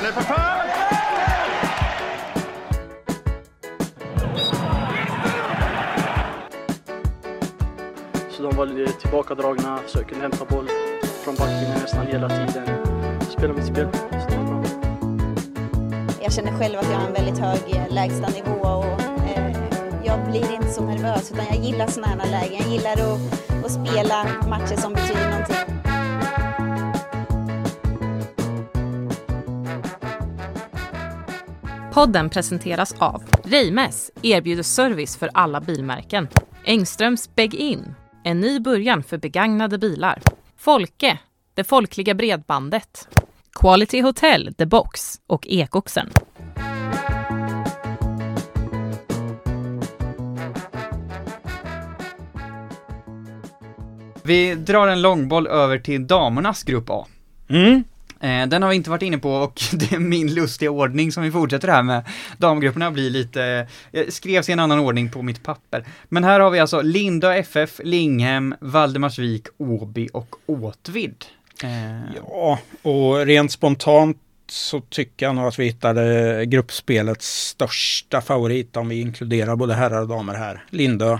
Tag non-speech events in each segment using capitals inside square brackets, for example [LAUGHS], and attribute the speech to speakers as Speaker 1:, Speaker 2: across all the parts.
Speaker 1: Den är för fan!
Speaker 2: Så de var lite tillbakadragna, försöker hämta boll från backlinjen nästan hela tiden. Spela mitt spel. Så det var bra.
Speaker 3: Jag känner själv att jag har en väldigt hög eh, lägstanivå och eh, jag blir inte så nervös utan jag gillar sådana här lägen. Jag gillar att, att spela matcher som betyder någonting.
Speaker 4: Podden presenteras av Reimes erbjuder service för alla bilmärken. Engströms Beg-In, en ny början för begagnade bilar. Folke, det folkliga bredbandet. Quality Hotel, The Box och Ekoxen.
Speaker 5: Vi drar en långboll över till damernas grupp A.
Speaker 6: Mm.
Speaker 5: Eh, den har vi inte varit inne på och [LAUGHS] det är min lustiga ordning som vi fortsätter här med. Damgrupperna blir lite, eh, skrevs i en annan ordning på mitt papper. Men här har vi alltså Linda FF, Linghem, Valdemarsvik, Åby och Åtvid. Eh,
Speaker 6: Ja, och rent spontant så tycker jag nog att vi hittade gruppspelets största favorit om vi inkluderar både herrar och damer här. Lindö.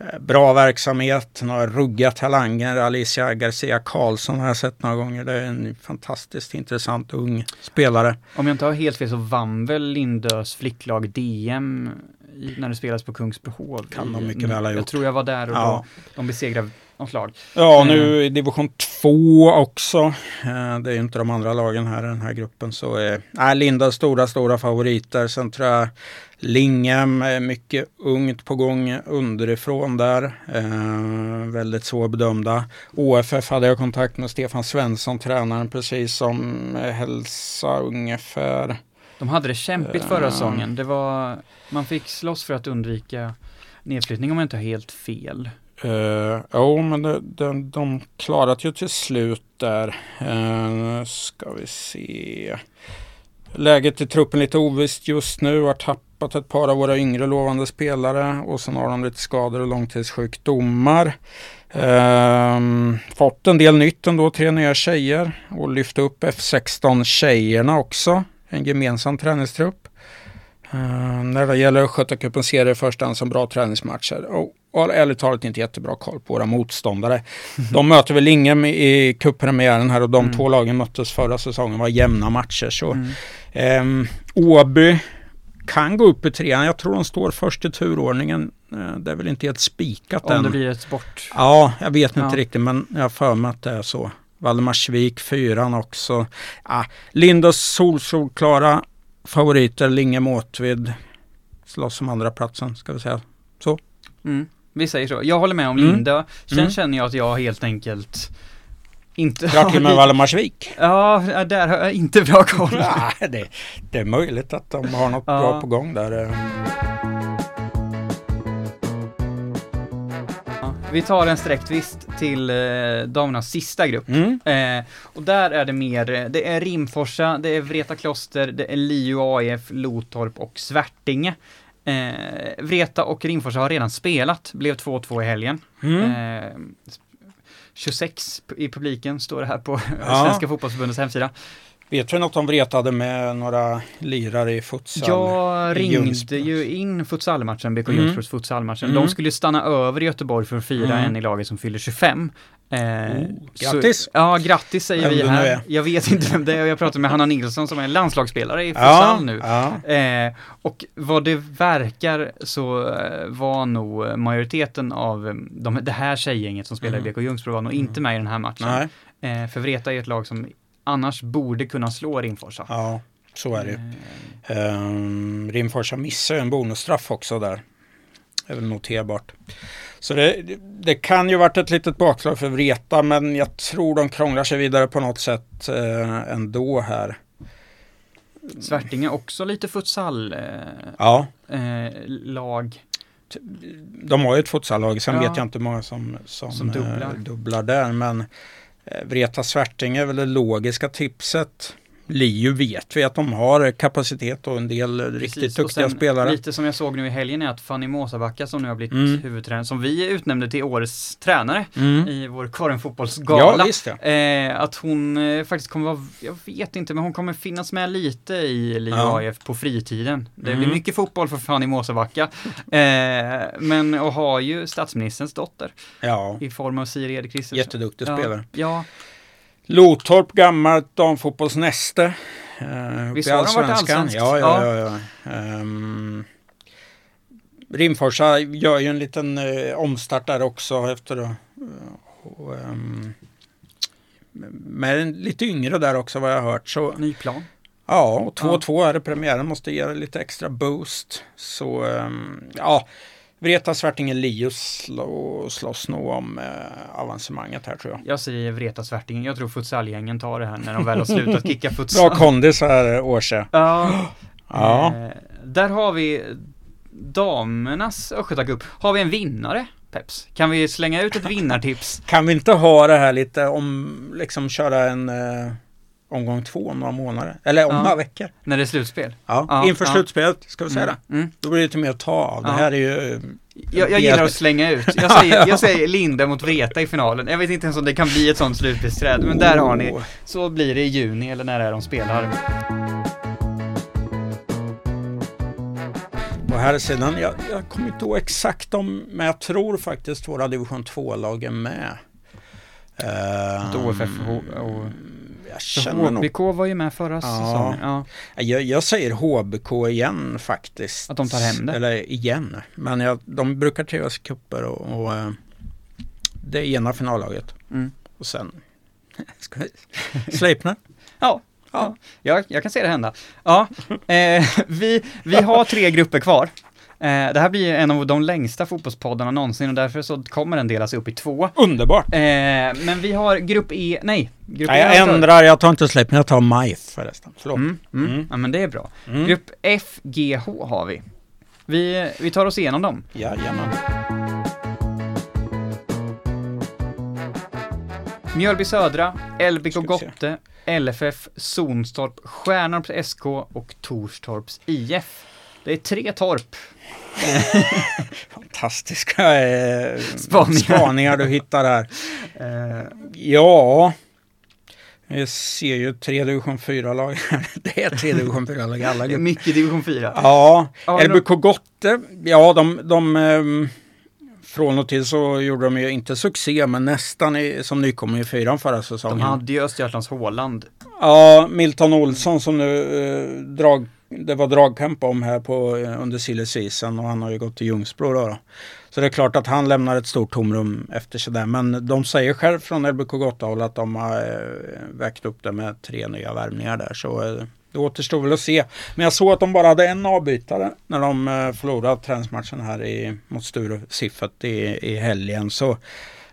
Speaker 6: Eh, Bra verksamhet, några ruggiga talanger. Alicia Garcia Karlsson har jag sett några gånger. Det är en fantastiskt intressant ung spelare.
Speaker 5: Om jag inte har helt fel så vann väl Lindös flicklag DM i, när det spelas på Kungsbrohov.
Speaker 6: Kan de mycket väl ha
Speaker 5: Jag
Speaker 6: gjort.
Speaker 5: tror jag var där och
Speaker 6: Ja.
Speaker 5: då de besegrade något lag.
Speaker 6: Ja,
Speaker 5: Eh.
Speaker 6: nu i division 2 också. Eh, Det är ju inte de andra lagen här i den här gruppen. Så är äh, Linda stora, stora favoriter. Sen tror jag Linghem är mycket ungt på gång underifrån där. Eh, väldigt svårbedömda. OFF hade jag kontakt med Stefan Svensson, tränaren, precis som eh, Hälsa ungefär.
Speaker 5: De hade det kämpigt förra
Speaker 6: Eh.
Speaker 5: säsongen. Det var, man fick slåss för att undvika nedflyttning om jag inte har helt fel.
Speaker 6: Uh, jo, men de, de, de klarat ju till slut där. Uh, ska vi se. Läget i truppen lite ovisst just nu. Har tappat ett par av våra yngre lovande spelare och sen har de lite skador och långtidssjukdomar. Ehm, fått en del nytt ändå, tre nya tjejer och lyft upp F16 tjejerna också. En gemensam träningstrupp. Uh, när det gäller Östgötacupen ser det i första hand som bra träningsmatcher. Och och har ärligt talat inte jättebra koll på våra motståndare. De möter väl ingen i cuppremiären här och de
Speaker 5: Mm.
Speaker 6: två lagen möttes förra säsongen var jämna matcher. Så
Speaker 5: Mm.
Speaker 6: Ehm, Åby kan gå upp i trean. Jag tror de står först i turordningen. Eh, det är väl inte helt spikat
Speaker 5: Om
Speaker 6: än.
Speaker 5: det blir ett sport.
Speaker 6: Ja, jag vet inte
Speaker 5: Ja.
Speaker 6: riktigt men jag har för mig att det är så. Valdemarsvik fyran också. Ah, Lindos solsolklara favoriter, Linge Måtvid. Slåss om andra platsen ska vi säga.
Speaker 5: Mm. Vi säger så. Jag håller med om
Speaker 6: Mm.
Speaker 5: Linda. Sen
Speaker 6: Mm.
Speaker 5: känner jag att jag helt enkelt inte
Speaker 6: Drar till med Valdemarsvik.
Speaker 5: Ja, där har jag inte bra koll. [LAUGHS]
Speaker 6: Nej, det, det är möjligt att de har något
Speaker 5: Ja.
Speaker 6: bra på gång där.
Speaker 5: Vi tar en sträcktvist till eh, damernas sista grupp.
Speaker 6: Mm.
Speaker 5: Eh, och där är det mer, eh, det är Rimforsa, det är Vreta Kloster, det är Liu AIF, Lotorp och Svärtinge. Eh, Vreta och Rimforsa har redan spelat, blev 2-2 i helgen.
Speaker 6: Mm.
Speaker 5: Eh, 26 i publiken står det här på [LAUGHS]
Speaker 6: Ja.
Speaker 5: Svenska fotbollsförbundets hemsida.
Speaker 6: Vet vi något om Vretade med några lirare i futsal?
Speaker 5: Jag ringde ju in futsalmatchen, BK
Speaker 6: Mm.
Speaker 5: Ljungsbros futsalmatchen.
Speaker 6: Mm.
Speaker 5: De skulle stanna över i Göteborg för att fira
Speaker 6: Mm.
Speaker 5: en i laget som fyller 25. Eh, så-
Speaker 6: grattis!
Speaker 5: ja, grattis säger vi
Speaker 6: du
Speaker 5: här.
Speaker 6: är.
Speaker 5: Jag vet inte vem det är och jag pratade med Hanna Nilsson som är landslagsspelare i
Speaker 6: Ja,
Speaker 5: futsal nu.
Speaker 6: ja.
Speaker 5: Eh, och vad det verkar så eh, var nog majoriteten av eh, de, det här tjejgänget som spelar
Speaker 6: Mm.
Speaker 5: i BK Ljungsbro var nog inte med i den här matchen.
Speaker 6: Nej,
Speaker 5: Eh, för Vreta är ett lag som annars borde kunna slå Rimforsa.
Speaker 6: ja, så är det.
Speaker 5: Eh,
Speaker 6: Um, Rimforsa missar ju en bonusstraff också där. Det är väl noterbart. Så det, det kan ju varit ett litet bakslag för Vreta men jag tror de krånglar sig vidare på något sätt eh, ändå här.
Speaker 5: Svärtinge också lite futsal eh,
Speaker 6: Ja,
Speaker 5: eh, lag.
Speaker 6: de har ju ett futsallag. Sen
Speaker 5: Ja.
Speaker 6: vet jag inte hur många som, som,
Speaker 5: Som dubblar.
Speaker 6: Eh, dubblar där. Men Eh, Vreta Svärting är väl det logiska tipset. Liu vet vi att de har kapacitet och en del riktigt
Speaker 5: Precis, och
Speaker 6: duktiga
Speaker 5: sen
Speaker 6: spelare.
Speaker 5: Lite som jag såg nu i helgen är att Fanny Måsabacka som nu har blivit
Speaker 6: Mm.
Speaker 5: huvudtränare, som vi utnämnde till årets tränare
Speaker 6: Mm.
Speaker 5: i vår Karin fotbollsgala.
Speaker 6: ja.
Speaker 5: Eh, att hon eh, faktiskt kommer vara, jag vet inte, men hon kommer finnas med lite i Liu
Speaker 6: Ja.
Speaker 5: AIF på fritiden. Det
Speaker 6: Mm.
Speaker 5: blir mycket fotboll för Fanny Måsabacka. Eh, men och har ju statsministerns dotter
Speaker 6: ja.
Speaker 5: i form av Siri Kristersson.
Speaker 6: Jätteduktig
Speaker 5: ja,
Speaker 6: spelare.
Speaker 5: Ja,
Speaker 6: Lotorp, gammalt damfotbollsnäste. Uh,
Speaker 5: Visst har de varit allsvenskt?
Speaker 6: Ja, ja, ja. ja. Ehm, Rimforsa gör ju en liten eh, omstart där också efter uh, och, ehm, med en lite yngre där också vad jag har hört. Så
Speaker 5: ny plan.
Speaker 6: ja, och 2-2 är det premiären måste ge lite extra boost. Så ehm, ja, Vreta Svärtinge Lius slå, slåss nog om eh, avancemanget här tror jag.
Speaker 5: Jag säger Vreta Svärtingen, jag tror futsalgängen tar det här när de väl har slutat kicka [LAUGHS] futsal.
Speaker 6: Bra kondis här Årse.
Speaker 5: Ja, [GASPS]
Speaker 6: Ja.
Speaker 5: Eh, där har vi damernas Östgötacup. Har vi en vinnare, Peps? Kan vi slänga ut ett vinnartips? [LAUGHS]
Speaker 6: Kan vi inte ha det här lite om, liksom köra en eh, omgång två om några månader? Eller om
Speaker 5: Ja.
Speaker 6: några veckor?
Speaker 5: När det är slutspel?
Speaker 6: Ja,
Speaker 5: Ja,
Speaker 6: inför
Speaker 5: ja.
Speaker 6: slutspelet ska vi säga
Speaker 5: Mm,
Speaker 6: det.
Speaker 5: mm.
Speaker 6: Då blir det lite mer att ta av. Det här är ju... eh,
Speaker 5: Jag, jag gillar att slänga ut. [LAUGHS] Jag säger, jag säger Linde mot Vreta i finalen. Jag vet inte ens om det kan bli ett sånt slutspelsträd, men där har ni.
Speaker 6: Åh.
Speaker 5: Så blir det i juni eller när det är de spelar.
Speaker 6: Och här sidan, jag, jag kommer inte ihåg exakt om, men jag tror faktiskt våra division 2-lag är med.
Speaker 5: Att
Speaker 6: Uh,
Speaker 5: OFF och, och
Speaker 6: jag känner nog...
Speaker 5: HBK var ju med förra säsongen. Ja.
Speaker 6: Jag, jag säger HBK igen faktiskt.
Speaker 5: Att de tar hem det?
Speaker 6: Eller igen. Men jag, de brukar trivas i cuper och, och eh, det är ena finallaget.
Speaker 5: Mm.
Speaker 6: Och sen [LAUGHS] ska vi Sleipner. [LAUGHS]
Speaker 5: Ja, ja. Jag, jag kan se det hända. Ja, eh, [LAUGHS] vi, vi har tre grupper kvar. Eh, det här blir en av de längsta fotbollspoddarna någonsin och därför så kommer den delas upp i två.
Speaker 6: Underbart.
Speaker 5: Eh, men vi har grupp E, nej, grupp
Speaker 6: Nej,
Speaker 5: E.
Speaker 6: jag ändrar, jag tar inte Sleipner, jag tar Majf förresten. Förlåt.
Speaker 5: Mm, mm.
Speaker 6: Mm.
Speaker 5: Ja men det är bra.
Speaker 6: Mm.
Speaker 5: Grupp F, G, H har vi. Vi, vi tar oss igenom dem.
Speaker 6: Jajamän.
Speaker 5: Mjölby Södra, LBK. Gotte, LFF, Zonstorp, Stjärnorps SK och Torstorps IF. Det är tre torp. [LAUGHS]
Speaker 6: Fantastiska eh,
Speaker 5: Spaningar.
Speaker 6: spaningar du hittar här.
Speaker 5: Eh,
Speaker 6: Ja, jag ser ju tre division 4-lag. [LAUGHS] det är tre division 4-lag i alla grupper.
Speaker 5: mycket division 4.
Speaker 6: Ja,
Speaker 5: Ja,
Speaker 6: LBK Gotte, ja de, de ehm, från och till så gjorde de ju inte succé men nästan i, som nykomling i fyran förra
Speaker 5: De
Speaker 6: säsongen.
Speaker 5: hade ju Östergötlands Håland.
Speaker 6: Ja, Milton Olsson som nu eh, drag, det var dragkamp om här på, eh, under sillesisen och han har ju gått till Ljungsbro då, då. Så det är klart att han lämnar ett stort tomrum efter sig där. Men de säger själv från LBK Gottahåll att de har eh, vägt väckt upp det med tre nya värvningar där. Så eh, det återstår väl att se. Men jag såg att de bara hade en avbytare när de förlorade träningsmatchen här i, mot Sture Siffet i, i helgen. Så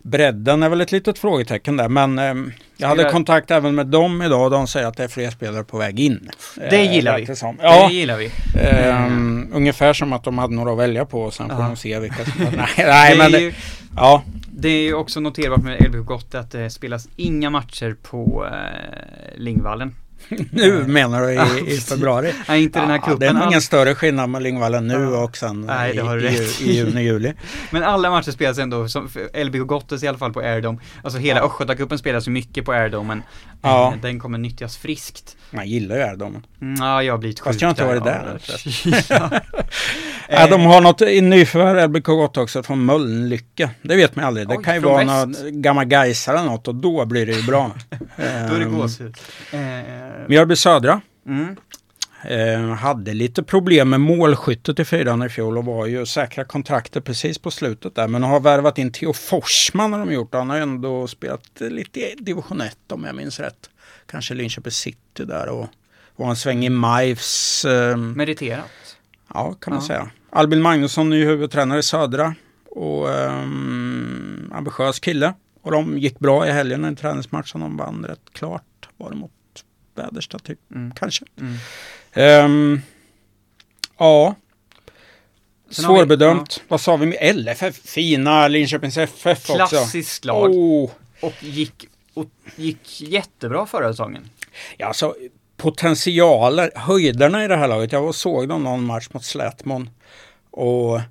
Speaker 6: bredden är väl ett litet frågetecken där. Men eh, jag hade kontakt även med dem idag och de säger att det är fler spelare på väg in.
Speaker 5: Det
Speaker 6: Eh,
Speaker 5: gillar
Speaker 6: verkar
Speaker 5: vi.
Speaker 6: det som. Ja,
Speaker 5: Det gillar vi.
Speaker 6: ehm, ungefär som att de hade några att välja på och sen får
Speaker 5: Ja.
Speaker 6: de se vilka som... [LAUGHS] nej, nej,
Speaker 5: det,
Speaker 6: men
Speaker 5: är
Speaker 6: det,
Speaker 5: ju,
Speaker 6: ja.
Speaker 5: det är ju också noterbart med LBK Gotte att det spelas inga matcher på eh, Lingvallen. [LAUGHS]
Speaker 6: Nu menar du i, i februari?
Speaker 5: Nej, inte den här
Speaker 6: Ja, det är
Speaker 5: cupen.
Speaker 6: ingen större skillnad med Lingvallen nu och sen
Speaker 5: Nej, det
Speaker 6: i,
Speaker 5: har
Speaker 6: i,
Speaker 5: rätt.
Speaker 6: i juni, juli. [LAUGHS]
Speaker 5: Men alla matcher spelas ändå, som LBK Gottes i alla fall på Airdome. Alltså hela
Speaker 6: Ja.
Speaker 5: Östgötacupen spelas ju mycket på Airdome men
Speaker 6: Ja.
Speaker 5: eh, den kommer nyttjas friskt.
Speaker 6: Man gillar ju Airdomen.
Speaker 5: Mm, ja, jag har blivit sjuk
Speaker 6: Fast jag har inte varit
Speaker 5: ja.
Speaker 6: där [LAUGHS]
Speaker 5: ja.
Speaker 6: Ja, de har något i nyförvärv LBK Gott också från Mölnlycke. Det vet man aldrig. Det
Speaker 5: Oj,
Speaker 6: kan ju vara
Speaker 5: väst.
Speaker 6: någon gammal Gaisare eller något och då blir det ju bra.
Speaker 5: Då är det
Speaker 6: Ehm,
Speaker 5: gåshud. Eh,
Speaker 6: Mjölby Södra
Speaker 5: mm.
Speaker 6: eh, hade lite problem med målskyttet i fyran i fjol och var ju säkra kontrakter precis på slutet där. Men har värvat in Theo Forsman har de gjort. Han har ju ändå spelat lite i division 1 om jag minns rätt. Kanske Linköping City där och var en sväng i Majvs. Eh,
Speaker 5: Meriterat.
Speaker 6: Ja, kan man
Speaker 5: Ja.
Speaker 6: säga. Albin Magnusson, ny huvudtränare i Södra. Och um, ambitiös kille. Och de gick bra i helgen i en träningsmatch som de vann rätt klart. Var det mot Väderstad typ,
Speaker 5: Mm.
Speaker 6: kanske.
Speaker 5: Mm.
Speaker 6: Ehm, ja,
Speaker 5: Sen har vi-
Speaker 6: svårbedömt. Vad sa vi med LFF? Fina Linköpings FF också.
Speaker 5: Klassiskt lag.
Speaker 6: Oh.
Speaker 5: Och gick, och gick jättebra förra säsongen.
Speaker 6: Ja, alltså, potentialer, höjderna i det här laget. Jag såg dem någon match mot Slätmon. Och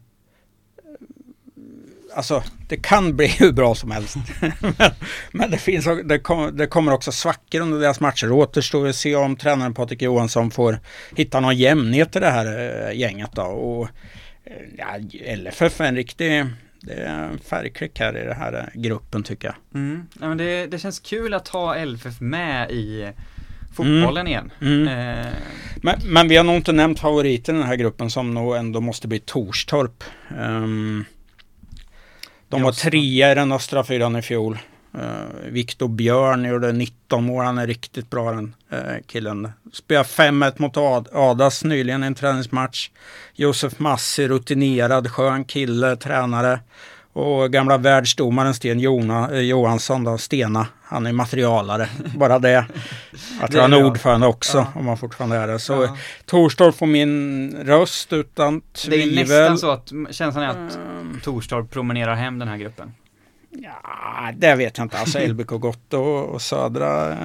Speaker 6: alltså det kan bli [LAUGHS] hur bra som helst. men, men det, finns, det, kom, det, kommer också svackor under deras matcher. Återstår att se om tränaren Patrik Johansson får hitta någon jämnhet i det här äh, gänget. Då. Och, äh, ja, LFF är en riktig det är en färgklick här i den här eh, gruppen tycker jag.
Speaker 5: Mm. Ja, men det, det känns kul att ha LFF med i fotbollen mm. igen. Mm. Eh.
Speaker 6: Men, men, vi har nog inte nämnt favoriten i den här gruppen som nog ändå måste bli Torstorp. Um, de var trea i den östra fyran i fjol. Uh, Viktor Björn gjorde 19 mål, han är riktigt bra den uh, killen. Spelade 5-1 mot Ad Adas nyligen i en träningsmatch. Josef Massi, rutinerad, skön kille, tränare. Och gamla världsdomaren Sten Jona, eh, Johansson, då, Stena, han är materialare. Bara det. Att han är ordförande också, ja. om man fortfarande är det. Så ja. Torstorp får min röst utan tvivel.
Speaker 5: Det är nästan så att känslan är att um, Torstorp promenerar hem den här gruppen.
Speaker 6: Ja, det vet jag inte. Alltså [LAUGHS] LBK Gott och, Södra.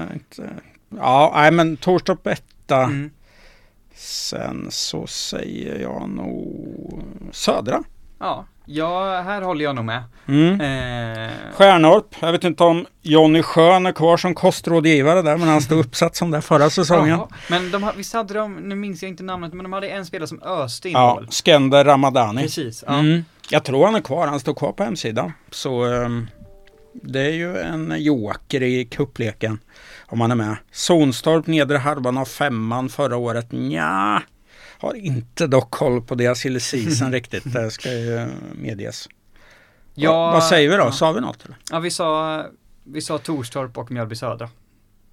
Speaker 6: Ja, nej men Torstorp etta. Mm. Sen så säger jag nog Södra.
Speaker 5: Ja, Ja, här håller jag nog med.
Speaker 6: Mm. Eh... Stjärnorp, jag vet inte om Jonny Schön är kvar som kostrådgivare där, men han stod [LAUGHS] uppsatt som där förra säsongen. Jaha.
Speaker 5: Men de, visst hade de, nu minns jag inte namnet, men de hade en spelare som öste in
Speaker 6: Ja, mål. Skender Ramadani.
Speaker 5: Precis.
Speaker 6: Ja. Mm. Jag tror han är kvar, han står kvar på hemsidan. Så um, det är ju en joker i kuppleken om han är med. Sonstorp, nedre halvan av femman förra året. Ja har inte dock koll på deras [LAUGHS] silly season riktigt, det ska ju medges. Ja, vad säger vi då? Ja. Sa vi något? Eller?
Speaker 5: Ja, vi sa, vi sa Torstorp och Mjölby Södra.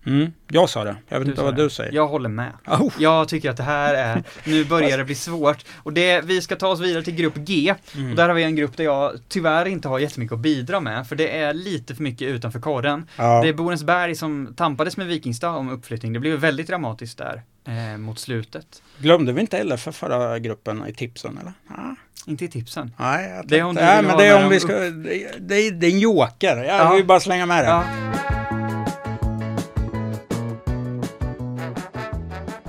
Speaker 6: Mm, jag sa det. Jag vet du inte vad det. du säger.
Speaker 5: Jag håller med. Oh. Jag tycker att det här är, [LAUGHS] nu börjar det bli svårt. Och det, vi ska ta oss vidare till grupp G. Mm. Och där har vi en grupp där jag tyvärr inte har jättemycket att bidra med. För det är lite för mycket utanför korren. Ja. Det är Borensberg som tampades med Vikingstad om uppflyttning. Det blev väldigt dramatiskt där eh, mot slutet.
Speaker 6: Glömde vi inte LF för förra gruppen i tipsen eller? Ah.
Speaker 5: Inte i tipsen.
Speaker 6: Nej, jag det är om, nej, men det är om vi ska, det, det, det är en joker. Jag ja. vill bara slänga med det. Ja.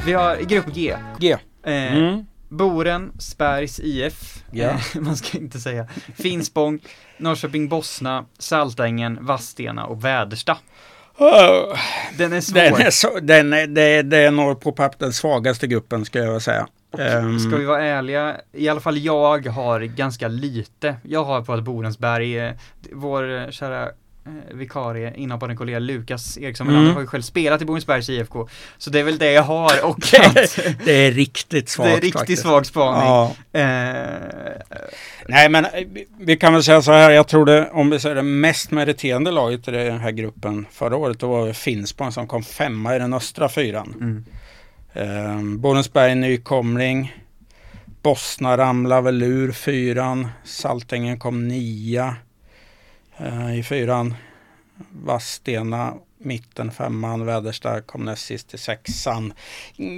Speaker 5: Vi har grupp G.
Speaker 6: G.
Speaker 5: Eh, mm. Boren, Späris IF, eh, [LAUGHS] man ska inte säga, Finspång, Norrköping Bosna, Saltängen, Vadstena och Vädersta.
Speaker 6: Oh, den är svår. Den är så, den är, det, det är nog på papp den svagaste gruppen skulle jag säga.
Speaker 5: Um, ska vi vara ärliga, i alla fall jag har ganska lite. Jag har på att Borensberg, eh, vår kära eh, vikarie, inhoppande kollega Lukas Eriksson mm. har ju själv spelat i Borensbergs IFK. Så det är väl det jag har [LAUGHS] och
Speaker 6: Det är riktigt svagt
Speaker 5: Det är riktigt faktiskt. svag spaning. Ja.
Speaker 6: Eh, Nej men eh, vi kan väl säga så här, jag tror det, om vi säger det mest meriterande laget i den här gruppen förra året, då var det Finspång som kom femma i den östra fyran. Mm. Eh, Borensberg nykomling. Bosna ramlade väl ur fyran. Saltängen kom nia eh, i fyran. Vadstena mitten femman. Väderstad kom näst sist i sexan.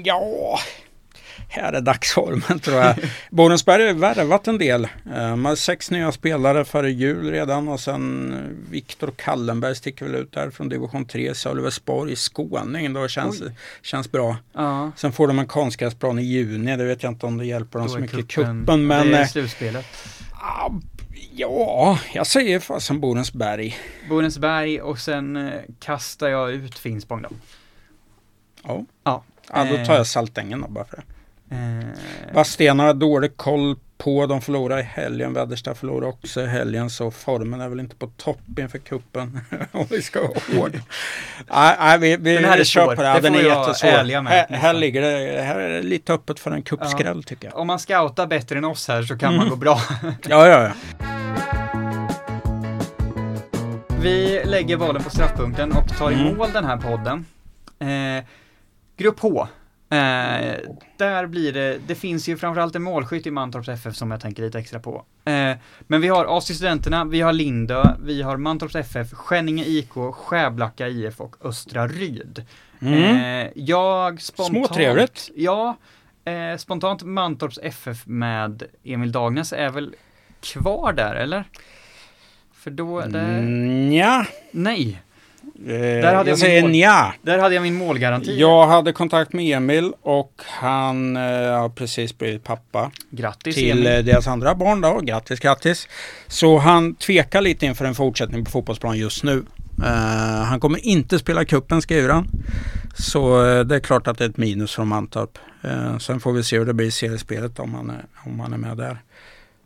Speaker 6: Ja, här är dagsformen tror jag. [LAUGHS] Borensberg har värvat en del. Eh, man har sex nya spelare före jul redan och sen Viktor Kallenberg sticker väl ut där från division 3. Sölvesborg, skåning, då känns, känns bra. Ja. Sen får de en konstgräsplan i juni, det vet jag inte om det hjälper dem så mycket i kuppen. Men,
Speaker 5: det är eh, slutspelet.
Speaker 6: Ja, jag säger fasen Borensberg.
Speaker 5: Borensberg och sen eh, kastar jag ut Finspång då.
Speaker 6: Ja. Ja. ja, då tar jag Saltängen då bara för det. Eh. Vadstena har dålig koll på. De förlorar i helgen. Väderstad förlorar också i helgen. Så formen är väl inte på topp inför kuppen. [LAUGHS] Om vi ska vara [LAUGHS] hård. nej, nej, vi, vi,
Speaker 5: Den här är kör svår. på det.
Speaker 6: det
Speaker 5: den är jättesvår.
Speaker 6: Med, här, här, ligger det, här är det lite öppet för en kuppskräll ja. tycker jag.
Speaker 5: Om man scoutar bättre än oss här så kan mm. man gå bra.
Speaker 6: ja, ja, ja.
Speaker 5: Vi lägger bollen på straffpunkten och tar i mm. mål den här podden. Eh, grupp H Eh, där blir det, det finns ju framförallt en målskytt i Mantorps FF som jag tänker lite extra på. Eh, men vi har AC-studenterna, vi har Lindö, vi har Mantorps FF, Skänninge IK, Skäblacka IF och Östra Ryd. Mm. Eh, jag spontant...
Speaker 6: Småtrevligt.
Speaker 5: Ja, eh, spontant Mantorps FF med Emil Dagnäs är väl kvar där eller? För då, där...
Speaker 6: Mm, ja.
Speaker 5: Nej.
Speaker 6: Eh,
Speaker 5: hade
Speaker 6: jag, säger
Speaker 5: mål.
Speaker 6: nja.
Speaker 5: Där hade jag min målgaranti.
Speaker 6: Jag hade kontakt med Emil och han eh, har precis blivit pappa
Speaker 5: Grattis
Speaker 6: till
Speaker 5: Emil.
Speaker 6: eh, deras andra barn då. Grattis, grattis. Så han tvekar lite inför en fortsättning på fotbollsplan just nu. Eh, han kommer inte spela kuppen skriver han. Så eh, det är klart att det är ett minus från Mantorp. Eh, sen får vi se hur det blir i seriespelet om han är, om han är med där.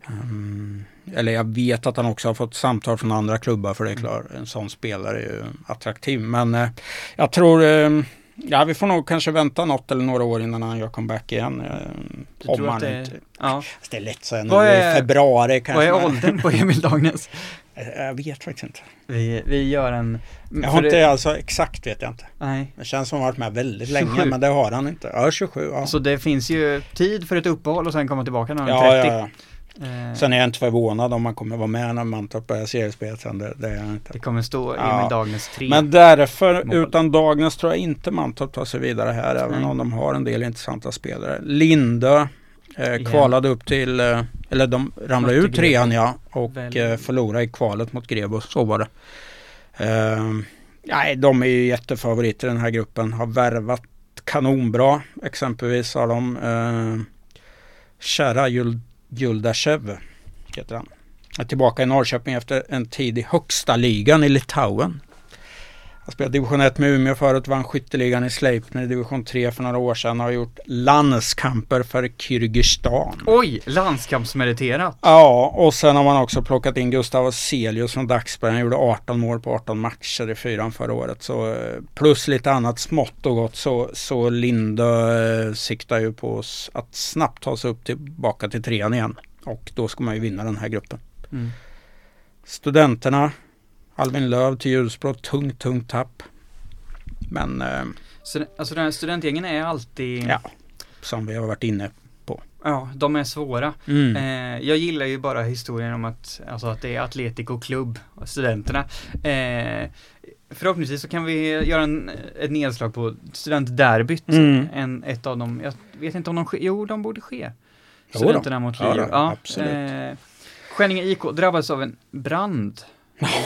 Speaker 6: Mm, eller jag vet att han också har fått samtal från andra klubbar för det är klart en sån spelare är ju attraktiv. Men eh, jag tror eh, Ja, vi får nog kanske vänta något eller några år innan han gör comeback igen. eh, om han
Speaker 5: det,
Speaker 6: inte...
Speaker 5: ja.
Speaker 6: Fast Det är lätt att säga nu i februari kanske.
Speaker 5: Vad är åldern på Emil Dagnäs? [LAUGHS]
Speaker 6: Eh, Jag vet faktiskt inte.
Speaker 5: Vi, vi gör en...
Speaker 6: Jag har inte
Speaker 5: det-
Speaker 6: alltså exakt vet jag inte.
Speaker 5: Nej.
Speaker 6: Det känns som han varit med väldigt
Speaker 5: 27.
Speaker 6: länge men det har han inte. Ja 27 ja.
Speaker 5: Så det finns ju tid för ett uppehåll och sen komma tillbaka när han är
Speaker 6: Ja,
Speaker 5: 30.
Speaker 6: ja, ja.
Speaker 5: Eh,
Speaker 6: Sen är jag inte förvånad om man kommer vara med när Mantorp börjar seriespelet sen. Det, det är jag inte.
Speaker 5: det kommer stå Emil
Speaker 6: Ja.
Speaker 5: Dagnäs 3.
Speaker 6: Men därför,
Speaker 5: Mål.
Speaker 6: utan Dagnäs tror jag inte Mantorp tar sig vidare här. Även
Speaker 5: Nej.
Speaker 6: om de har en del intressanta spelare. Lindö eh, kvalade upp till, eh, eller de ramlade ur trean ja. Och eh, förlorade i kvalet mot Grebo. Så var det. Eh, nej, de är ju jättefavoriter i den här gruppen. Har värvat kanonbra. Exempelvis har de eh, Shara Jul- Guldashev, Heter han. Är tillbaka i Norrköping efter en tid i högsta ligan i Litauen. Han spelade division 1 med Umeå förut, vann skytteligan i Sleipner i division 3 för några år sedan och har gjort landskamper för Kyrgyzstan.
Speaker 5: Oj, landskampsmeriterat.
Speaker 6: Ja, och sen har man också plockat in Gustav Celius från Dagsberg. Han gjorde 18 mål på 18 matcher i fyran förra året. Så, eh, plus lite annat smått och gott så, så Lindö eh, siktar ju på att snabbt ta sig upp tillbaka till trean igen. Och då ska man ju vinna den här gruppen.
Speaker 5: Mm.
Speaker 6: Studenterna, Alvin Löv till Hjulsbrå, tungt, tungt tapp. Men eh,
Speaker 5: Så, alltså den här studentgängen är alltid,
Speaker 6: Ja. som vi har varit inne
Speaker 5: ja, de är svåra.
Speaker 6: mm.
Speaker 5: Eh, jag gillar ju bara historien om att, alltså att det är Atletico Club, studenterna. Eh, förhoppningsvis så kan vi göra en, ett nedslag på studentderbyt.
Speaker 6: Mm.
Speaker 5: En, ett av dem, jag vet inte om de sker, jo de borde ske.
Speaker 6: Jo då.
Speaker 5: Studenterna mot
Speaker 6: Ja
Speaker 5: Luleå.
Speaker 6: då, absolut.
Speaker 5: Eh, Skänninge IK drabbades av en brand.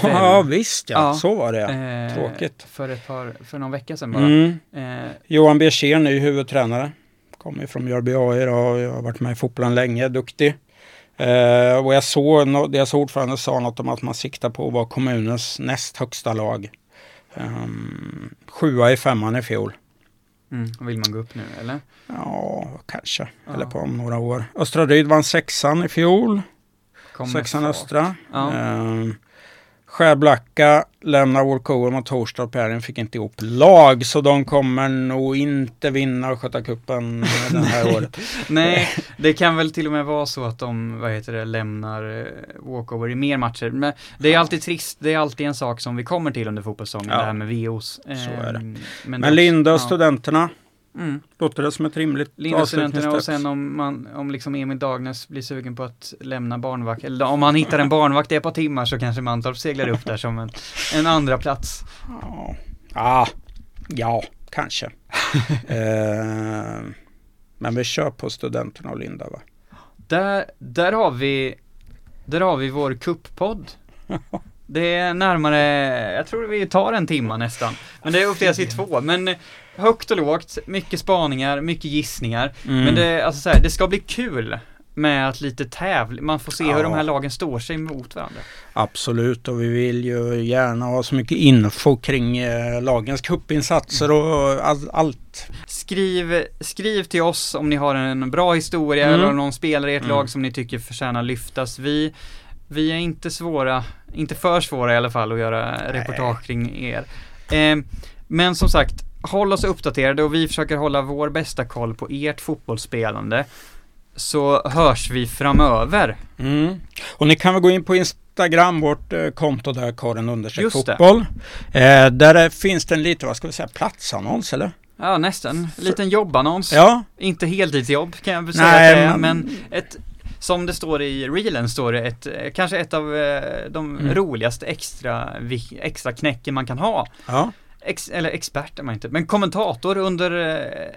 Speaker 6: Ja visst ja,
Speaker 5: Ja.
Speaker 6: så var det.
Speaker 5: eh,
Speaker 6: Tråkigt.
Speaker 5: För ett par, för någon vecka sedan bara.
Speaker 6: Mm.
Speaker 5: Eh,
Speaker 6: Johan Bjersen, ny huvudtränare. Kommer ju från Mjölby AI och jag har varit med i fotbollen länge, duktig. Eh, och jag såg, deras ordförande sa något om att man siktar på att vara kommunens näst högsta lag. Um, sjua i femman i fjol.
Speaker 5: mm, vill man gå upp nu eller?
Speaker 6: Ja, kanske.
Speaker 5: Ja.
Speaker 6: Eller på om några år. Östra Ryd vann sexan i fjol.
Speaker 5: Kommer
Speaker 6: Sexan
Speaker 5: fart.
Speaker 6: Östra.
Speaker 5: Ja.
Speaker 6: Um, Skärblacka lämnar Walkover mot Torstorp här. Den fick inte ihop lag så de kommer nog inte vinna Östgötacupen [LAUGHS] det här året.
Speaker 5: Nej, det kan väl till och med vara så att de, vad heter det, lämnar eh, walkover i mer matcher. Men det är alltid trist, det är alltid en sak som vi kommer till under fotbollssäsongen,
Speaker 6: Ja.
Speaker 5: det här med VOs.
Speaker 6: Så är det.
Speaker 5: Ehm,
Speaker 6: Men
Speaker 5: det-
Speaker 6: Linda och
Speaker 5: ja.
Speaker 6: studenterna,
Speaker 5: Mm.
Speaker 6: låter det som ett rimligt
Speaker 5: Linda och sen om man, om liksom Emil Dagnes blir sugen på att lämna barnvakt, eller om han hittar en barnvakt i ett par timmar så kanske Mantorp seglar upp där som en, en andra plats.
Speaker 6: Ja, ah, ja kanske. [LAUGHS] eh, men vi kör på studenterna och Linda va?
Speaker 5: Där, där har vi, där har vi vår kupppodd. [LAUGHS] Det är närmare, jag tror vi tar en timma nästan. Men det är uppdelat i två, men högt och lågt, mycket spaningar, mycket gissningar.
Speaker 6: Mm.
Speaker 5: Men det, alltså så här, det ska bli kul med att lite tävla, man får se hur
Speaker 6: Ja.
Speaker 5: de här lagen står sig mot varandra.
Speaker 6: Absolut och vi vill ju gärna ha så mycket info kring eh, lagens kuppinsatser och all, allt.
Speaker 5: Skriv, skriv till oss om ni har en bra historia
Speaker 6: Mm.
Speaker 5: eller någon spelare i ert
Speaker 6: Mm.
Speaker 5: lag som ni tycker förtjänar lyftas. Vi, vi är inte svåra, inte för svåra i alla fall att göra reportage kring er. Eh, men som sagt, håll oss uppdaterade och vi försöker hålla vår bästa koll på ert fotbollsspelande. Så hörs vi framöver.
Speaker 6: Mm. Och ni kan väl gå in på Instagram, vårt eh, konto där, Karin
Speaker 5: det.
Speaker 6: fotboll. Eh, där är, finns det en lite, vad ska vi säga, platsannons eller?
Speaker 5: Ja, nästan. En liten jobbannons.
Speaker 6: Ja,
Speaker 5: Inte heltidsjobb kan jag säga
Speaker 6: Nej,
Speaker 5: det
Speaker 6: men
Speaker 5: ett som det står i reelen står det ett, eh, kanske ett av eh, de
Speaker 6: Mm.
Speaker 5: roligaste extra, extra knäcken man kan ha.
Speaker 6: ja.
Speaker 5: Ex, eller expert är man inte, men kommentator under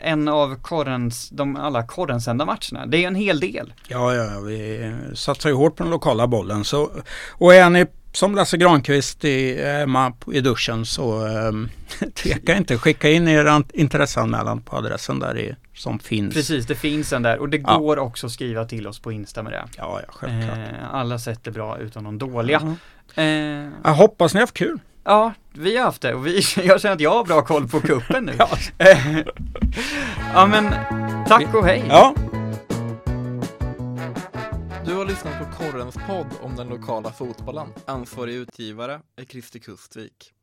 Speaker 5: eh, en av korrens, de alla korrensända matcherna. Det är en hel del.
Speaker 6: Ja, ja, vi satsar ju hårt på den lokala bollen. Så, och är ni som Lasse Granqvist i, hemma i duschen så um, [LAUGHS] tveka inte. Skicka in er intresseanmälan på adressen där i, som finns.
Speaker 5: Precis, det finns en där och det ja. går också att skriva till oss på Insta med det.
Speaker 6: Ja, ja självklart.
Speaker 5: Eh, alla sätt är bra utan de dåliga.
Speaker 6: Ja. Eh, jag hoppas ni har haft kul.
Speaker 5: Ja, vi har haft det och vi, [LAUGHS] jag känner att jag har bra koll på kuppen nu. [LAUGHS]
Speaker 6: ja.
Speaker 5: ja men, tack och hej.
Speaker 6: Ja.
Speaker 7: Du har lyssnat på Korrens podd om den lokala fotbollen. Ansvarig utgivare är Christer Kustvik.